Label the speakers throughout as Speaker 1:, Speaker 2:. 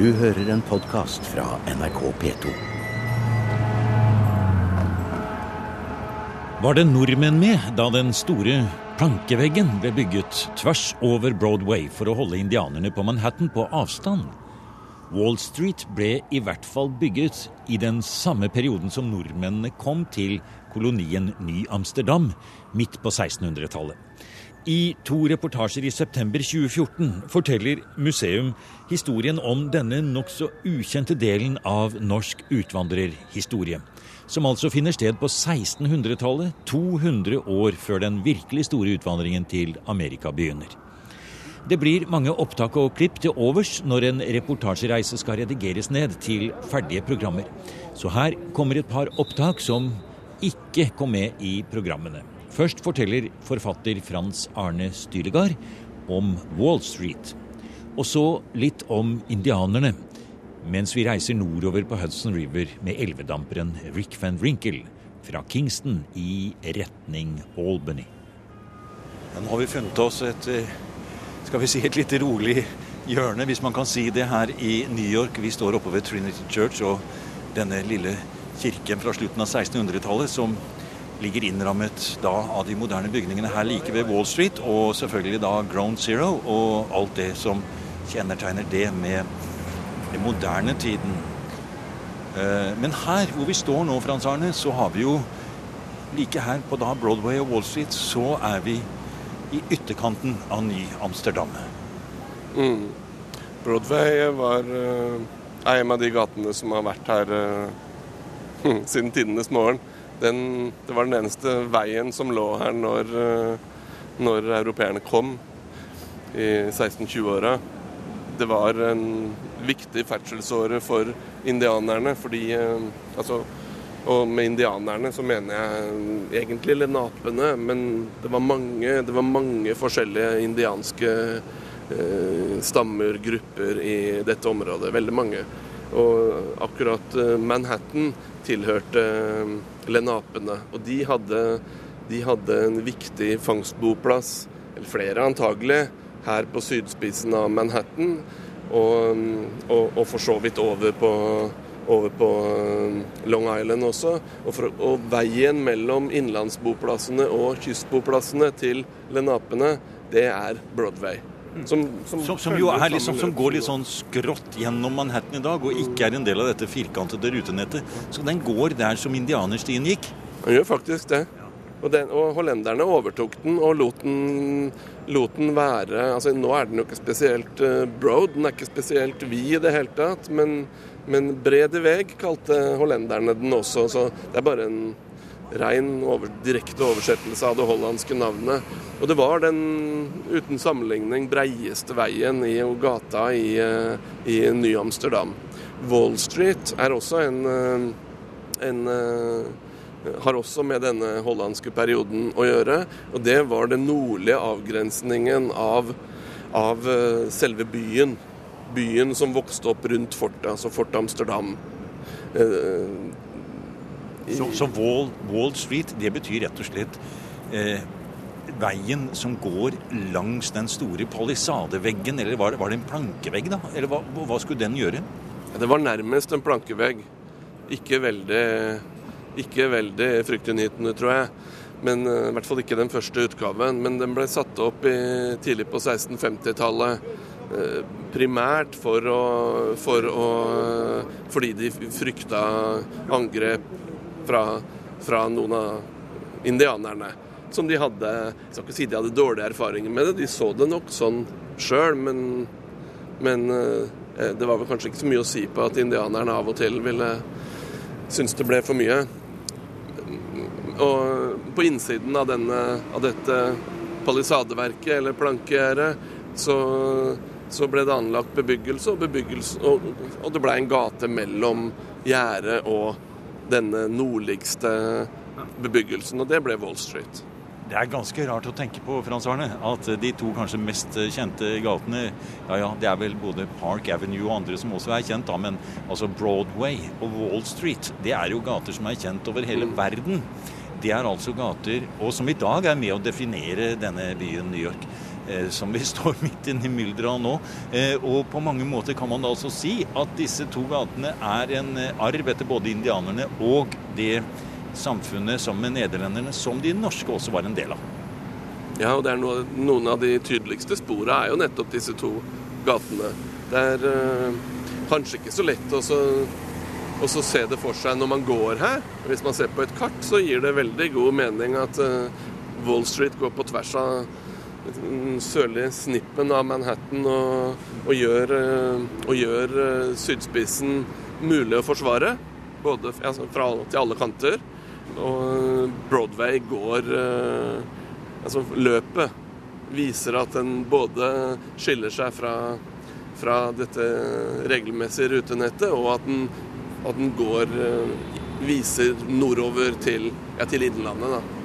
Speaker 1: Du hører en podkast fra NRK P2.
Speaker 2: Var det nordmenn med da den store plankeveggen ble bygget tvers over Broadway for å holde indianerne på Manhattan på avstand? Wall Street ble i hvert fall bygget i den samme perioden som nordmennene kom til kolonien Ny-Amsterdam midt på 1600-tallet. I to reportasjer i september 2014 forteller museum historien om denne nokså ukjente delen av norsk utvandrerhistorie som altså finner sted på 1600-tallet, 200 år før den virkelig store utvandringen til Amerika begynner. Det blir mange opptak og klipp til overs når en reportasjereise skal redigeres ned til ferdige programmer. Så her kommer et par opptak som ikke kom med i programmene. Først forteller forfatter Frans Arne Styregard om Wall Street. Og så litt om indianerne mens vi reiser nordover på Hudson River med elvedamperen Rick van Wrinkle fra Kingston i retning Albany.
Speaker 3: Ja, nå har vi funnet oss et eh, skal vi si, et litt rolig hjørne, hvis man kan si det, her i New York. Vi står oppe ved Trinity Church og denne lille kirken fra slutten av 1600-tallet som ligger innrammet da av de moderne bygningene her like ved Wall Street, og selvfølgelig da Ground Zero og alt det som kjennetegner det med den moderne tiden. Eh, men her hvor vi står nå, Frans Arne, så har vi jo like her på da Broadway og Wall Street, så er vi i ytterkanten av Ny-Amsterdam.
Speaker 4: Mm. Broadway var uh, en av de gatene som har vært her uh, siden tidenes morgen. Den, det var den eneste veien som lå her når, uh, når europeerne kom i 1620-åra det var en viktig ferdselsåre for indianerne. Fordi altså, Og med indianerne så mener jeg egentlig lenapene, men det var mange, det var mange forskjellige indianske eh, stammer, grupper i dette området. Veldig mange. Og akkurat Manhattan tilhørte lenapene. Og de hadde, de hadde en viktig fangstboplass, eller flere antagelig, her på sydspissen av Manhattan, og, og, og for så vidt over på, over på um, Long Island også. Og, for, og, veien mellom innlandsboplassene og kystboplassene til lenapene, det er Broadway.
Speaker 3: Som, som, som, som jo er liksom, som går litt sånn skrått gjennom Manhattan i dag, og ikke er en del av dette firkantede rutenettet. Så den går der som indianerstien gikk?
Speaker 4: Den gjør faktisk det. Og, den, og, hollenderne overtok den og lot den, lot den, være altså Nå er den jo ikke spesielt uh, broad, den er ikke spesielt vid i det hele tatt. Men, men brede veg kalte hollenderne den også. Så det er bare en rein over, direkte oversettelse av det hollandske navnet. Og det var den uten sammenligning breieste veien i gata i, uh, i Ny-Amsterdam. Wall Street er også en, uh, en har også med denne hollandske perioden å gjøre. Og det var den nordlige avgrensningen av, av eh, selve byen. Byen som vokste opp rundt fortet, altså Fort Amsterdam.
Speaker 3: Eh, så, så Wall, Wall, Street, det betyr rett og slett eh, veien som går langs den store palisadeveggen, eller var det, var det en plankevegg, da? Eller hva, hva skulle den gjøre?
Speaker 4: Det var nærmest en plankevegg. Ikke veldig ikke veldig fryktinngytende, tror jeg. Men uh, I hvert fall ikke den første utgaven. Men den ble satt opp i, tidlig på 1650-tallet. Uh, eh, primært for å, for å, fordi de frykta angrep fra, fra noen av indianerne. Som de hadde Jeg skal ikke si de hadde dårlige erfaringer med det, de så det nok sånn sjøl, men, men uh, det var vel kanskje ikke så mye å si på at indianerne av og til ville synes det ble for mye. Og på innsiden av, denne, av dette palisadeverket, eller plankegjerdet, så, så, ble det anlagt bebyggelse, og, bebyggelse, og, og det ble en gate mellom gjerdet og denne nordligste bebyggelsen, og det ble Wall Street.
Speaker 3: Det er ganske rart å tenke på, Frans Arne, at de to kanskje mest kjente gatene Ja ja, det er vel både Park Avenue og andre som også er kjent, da, men altså Broadway og Wall Street, det er jo gater som er kjent over hele mm. verden. Det er altså gater og som i dag er med å definere denne byen New York. Eh, som vi står midt inne i mylderet av nå. Eh, og på mange måter kan man da altså si at disse to gatene er en eh, arv etter både indianerne og det samfunnet sammen med nederlenderne som de norske også var en del av.
Speaker 4: Ja, og det er noe, noen av de tydeligste sporene er jo nettopp disse to gatene. Det er øh, kanskje ikke så lett å se det for seg når man går her. Hvis man ser på et kart, så gir det veldig god mening at Wall Street går på tvers av den sørlige snippen av Manhattan og, og gjør, øh, og gjør sydspissen mulig å forsvare. Både altså, fra til alle kanter. Og Broadway går Altså løpet viser at den både skiller seg fra, fra dette regelmessige rutenettet, og at den, at den går viser nordover til, ja, til Innlandet. da.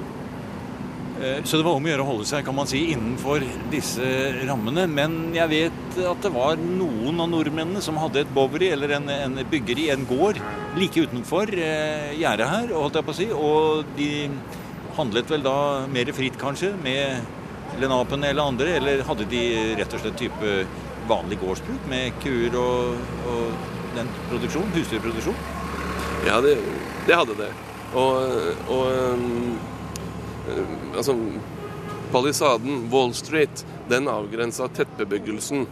Speaker 3: Så det var om å gjøre å holde seg kan man si, innenfor disse rammene. Men jeg vet at det var noen av nordmennene som hadde et bowery, eller en, en byggeri, en gård, like utenfor eh, gjerdet her, holdt jeg på å si. Og de handlet vel da mer fritt, kanskje, med Lenapen eller andre? Eller hadde de rett og slett type vanlig gårdsbruk med kuer og, og den produksjon, husdyrproduksjon?
Speaker 4: Ja, det, det, hadde det. Og, og altså Palisaden, Wall Street, den avgrensa tettbebyggelsen.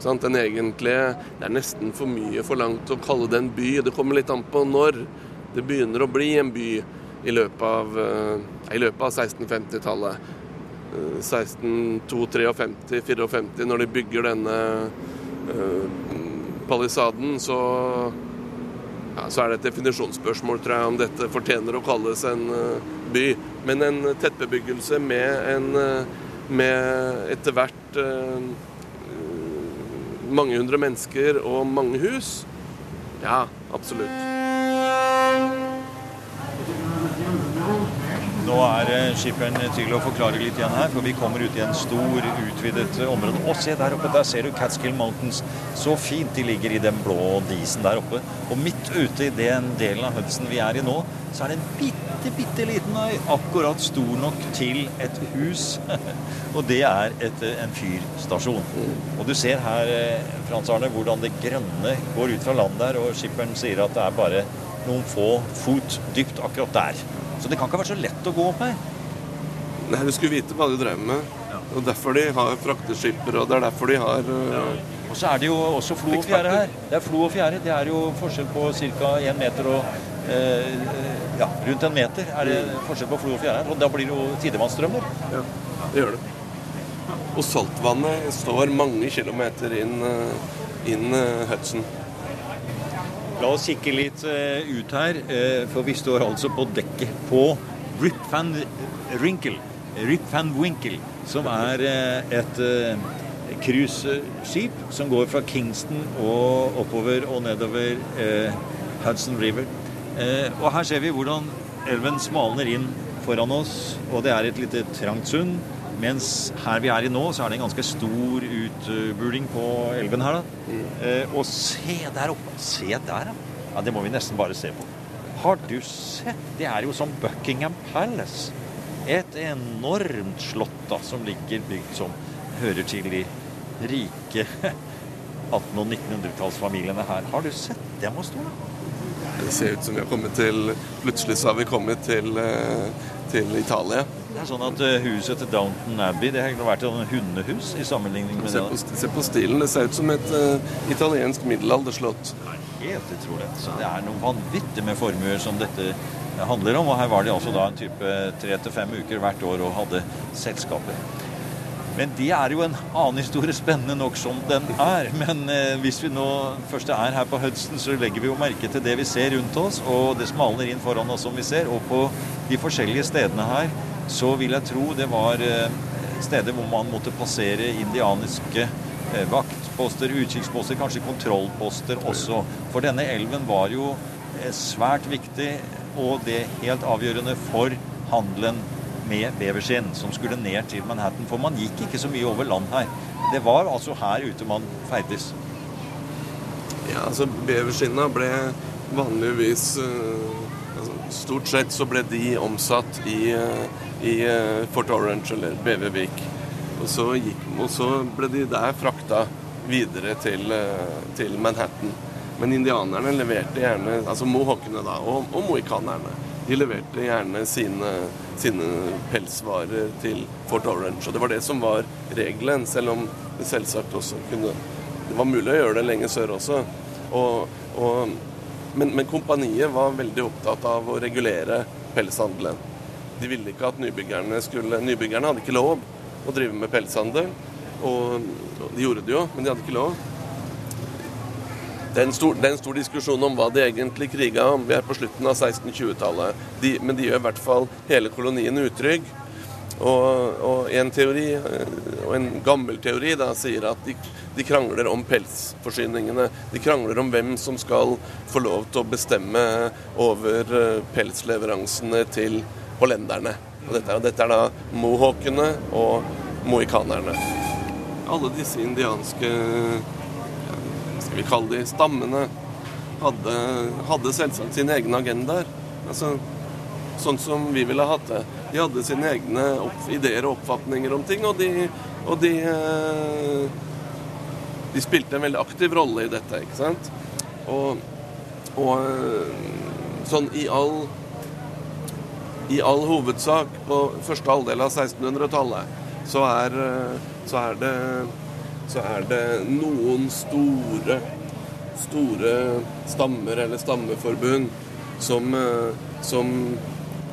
Speaker 4: Sant? Den egentlige Det er nesten for mye forlangt å kalle det en by. Det kommer litt an på når det begynner å bli en by i løpet av, i løpet av 1650-tallet. 1653-54, når de bygger denne palisaden, så, ja, så er det et definisjonsspørsmål, tror jeg, om dette fortjener å kalles en by. Men en tettbebyggelse med, en, uh, med etter hvert mange hundre mennesker og mange hus, ja, absolutt.
Speaker 3: Nå er skipperen til å forklare litt igjen her, for vi kommer ut i en stor, utvidet område. Og se der oppe, der ser du Catskill Mountains. Så fint de ligger i den blå disen der oppe. Og midt ute i den delen av Hudson vi er i nå, så er det en bitte, bitte liten er Akkurat stor nok til et hus. og det er et, en fyrstasjon. Og du ser her, Frans Arne, hvordan det grønne går ut fra land der, og skipperen sier at det er bare noen få fot dypt akkurat der. Så det kan ikke være så lett å gå opp her.
Speaker 4: Nei, du skulle vite hva du drev med. Ja. Og derfor de har frakteskipper, og det er derfor de har uh... ja.
Speaker 3: Og så er det jo også flo og fjære her. Det er flo og fjære. Det er jo forskjell på ca. én meter og eh, Ja, rundt en meter er det forskjell på flo og fjære. Og da blir det jo tidevannsstrømmer.
Speaker 4: Ja, det gjør det. Og saltvannet står mange kilometer inn, inn Hudson.
Speaker 3: La oss kikke litt ut her, for vi står altså på dekket på Rip van Winkle. Rip van Winkle, som er et cruiseskip som går fra Kingston og oppover og nedover Hudson River. Og her ser vi hvordan elven smalner inn foran oss, og det er et lite trangt sund. Mens her vi er i nå, så er det en ganske stor utbuling på elven her. da. Eh, og se der oppe! Se der, ja. ja. Det må vi nesten bare se på. Har du sett? Det er jo som Buckingham Palace. Et enormt slott da, som ligger bygd som hører til de rike 1800- og 1900-tallsfamiliene her. Har du sett dem må stå?
Speaker 4: Det ser ut som vi har kommet til Plutselig så har vi kommet til, eh, til Italia.
Speaker 3: Det er sånn at eh, Huset til Downton Abbey det har vært et hundehus i sammenligning med
Speaker 4: se på, det. Se på stilen. Det ser ut som et uh, italiensk middelalderslott.
Speaker 3: Helt utrolig. Så det er noe vanvittig med formuer som dette handler om. Og her var de altså da en type tre til fem uker hvert år og hadde selskaper. Men det er jo en annen historie, spennende nok som den er. Men eh, hvis vi nå først er her på Hudson, så legger vi jo merke til det vi ser rundt oss, og det smalner inn foran oss som vi ser. Og på de forskjellige stedene her så vil jeg tro det var eh, steder hvor man måtte passere indianiske eh, vaktposter, utkikksposter, kanskje kontrollposter også. For denne elven var jo eh, svært viktig, og det helt avgjørende for handelen med beverskinn som skulle ned til Manhattan. For man gikk ikke så mye over land her. Det var altså her ute man ferdes.
Speaker 4: Ja, altså beverskinna ble vanligvis altså, Stort sett så ble de omsatt i i eh, Fort Orange eller Bevervik. Og så, og så ble de der frakta videre til, eh, til Manhattan. Men indianerne leverte gjerne Altså mohawkene da, og, og mohikanerne. De leverte gjerne sine, sine, pelsvarer til Fort Orange. Og det var det som var regelen, selv om det selvsagt også kunne Det var mulig å gjøre det lenge sør også. Og, og, men, men kompaniet var veldig opptatt av å regulere pelshandelen. De ville ikke at nybyggerne skulle Nybyggerne hadde ikke lov å drive med pelshandel. Og de gjorde det jo, men de hadde ikke lov. Det er, en stor, er en stor diskusjon om hva de egentlig kriga om. Vi er på slutten av 1620-tallet. Men de gjør i hvert fall hele kolonien utrygg. Og, og, en teori, og en gammel teori da, sier at de, de, krangler om pelsforsyningene. De krangler om hvem som skal få lov til å bestemme over eh, pelsleveransene til hollenderne. Og dette, og dette er da mohawkene og mohikanerne. Alle disse indianske skal vi kalle de stammene hadde, hadde selvsagt sine egne agendaer. Altså, sånn som vi ville hatt det. De hadde sine egne ideer og oppfatninger om ting, og de, og de eh, De spilte en veldig aktiv rolle i dette, ikke sant? Og, og eh, sånn i all i all hovedsak på første halvdel av 1600-tallet så, er så, så, er det noen store store stammer eller stammeforbund som, som,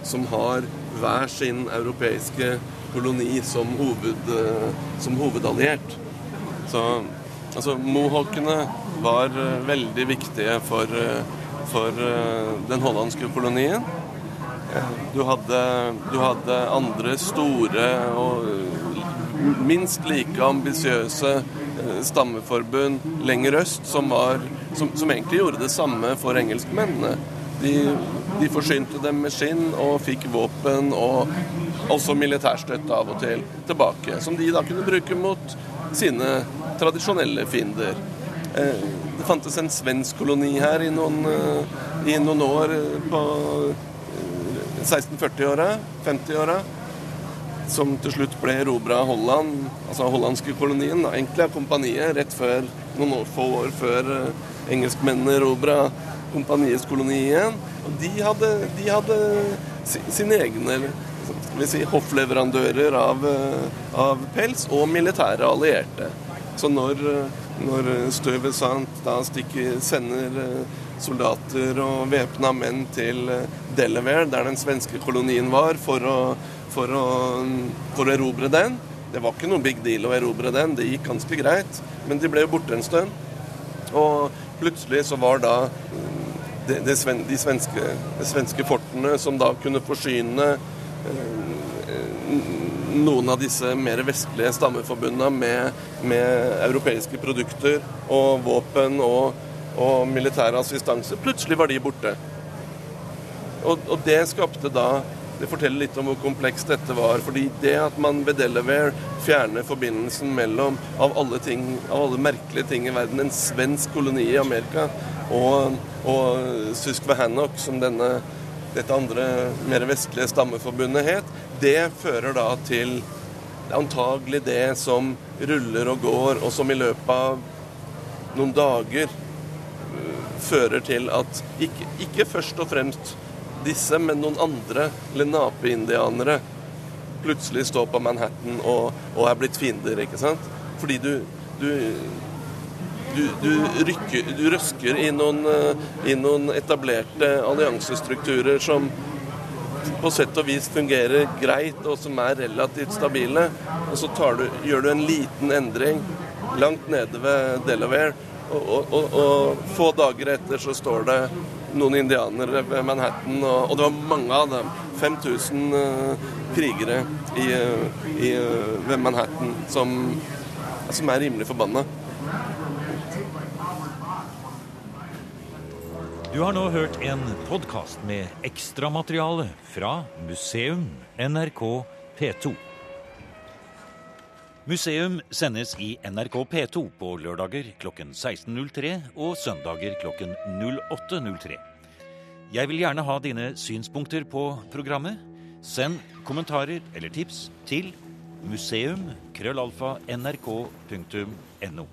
Speaker 4: som har hver sin europeiske koloni som, hoved, som hovedalliert. Så altså, mohawkene var veldig viktige for, for den hollandske kolonien. Du hadde, du hadde andre store og minst like ambisiøse eh, stammeforbund lenger øst som, var, som, som, egentlig gjorde det samme for engelskmennene. De, de forsynte dem med skinn og fikk våpen og også militærstøtte av og til tilbake, som de da kunne bruke mot sine tradisjonelle fiender. Eh, det fantes en svensk koloni her i noen, eh, i noen år på 1640-åra, 50-åra, som til slutt ble erobra av Holland, altså hollandske kolonien, da, egentlig av kompaniet, rett før, noen år, få år før uh, engelskmennene erobra kompaniets koloni igjen. Og de hadde, de hadde sine egne skal vi si, hoffleverandører av, uh, av pels og militære allierte. Så når, uh, når støvet sant da stikker, sender soldater og væpna menn til eh, Delaware, der den svenske kolonien var, for å, for å, for å erobre den. Det var ikke noe big deal å erobre den, det gikk ganske greit. Men de ble jo borte en stund. Og plutselig så var da de, de, de, svenske, de svenske, fortene som da kunne forsyne eh, noen av disse mer vestlige stammeforbundene med, med europeiske produkter og våpen og og militær assistanse. Plutselig var de borte. Og, og, det skapte da Det forteller litt om hvor komplekst dette var. fordi det at man ved Delaware fjerner forbindelsen mellom, av alle, ting, av alle merkelige ting i verden, en svensk koloni i Amerika og, og Susquehannock, som denne, dette andre mer vestlige stammeforbundet het, det fører da til antagelig det som ruller og går, og som i løpet av noen dager fører til at ikke, ikke først og fremst disse, men noen andre lenape-indianere plutselig står på Manhattan og, og, er blitt fiender, ikke sant? Fordi du, du du, du, rykker, du røsker i noen, i noen, etablerte alliansestrukturer som på sett og vis fungerer greit, og som er relativt stabile. Og så gjør du en liten endring langt nede ved Delaware, og, og, og, få dager etter så står det noen indianere ved Manhattan, og, og det var mange av dem. 5000 uh, krigere i, i, ved Manhattan som, som er rimelig forbanna.
Speaker 2: Du har nå hørt en podkast med ekstramateriale fra Museum NRK P2. Museum sendes i NRK P2 på lørdager klokken 16.03 og søndager klokken 08.03. Jeg vil gjerne ha dine synspunkter på programmet. Send kommentarer eller tips til
Speaker 3: museum krøllalfa nrk.no.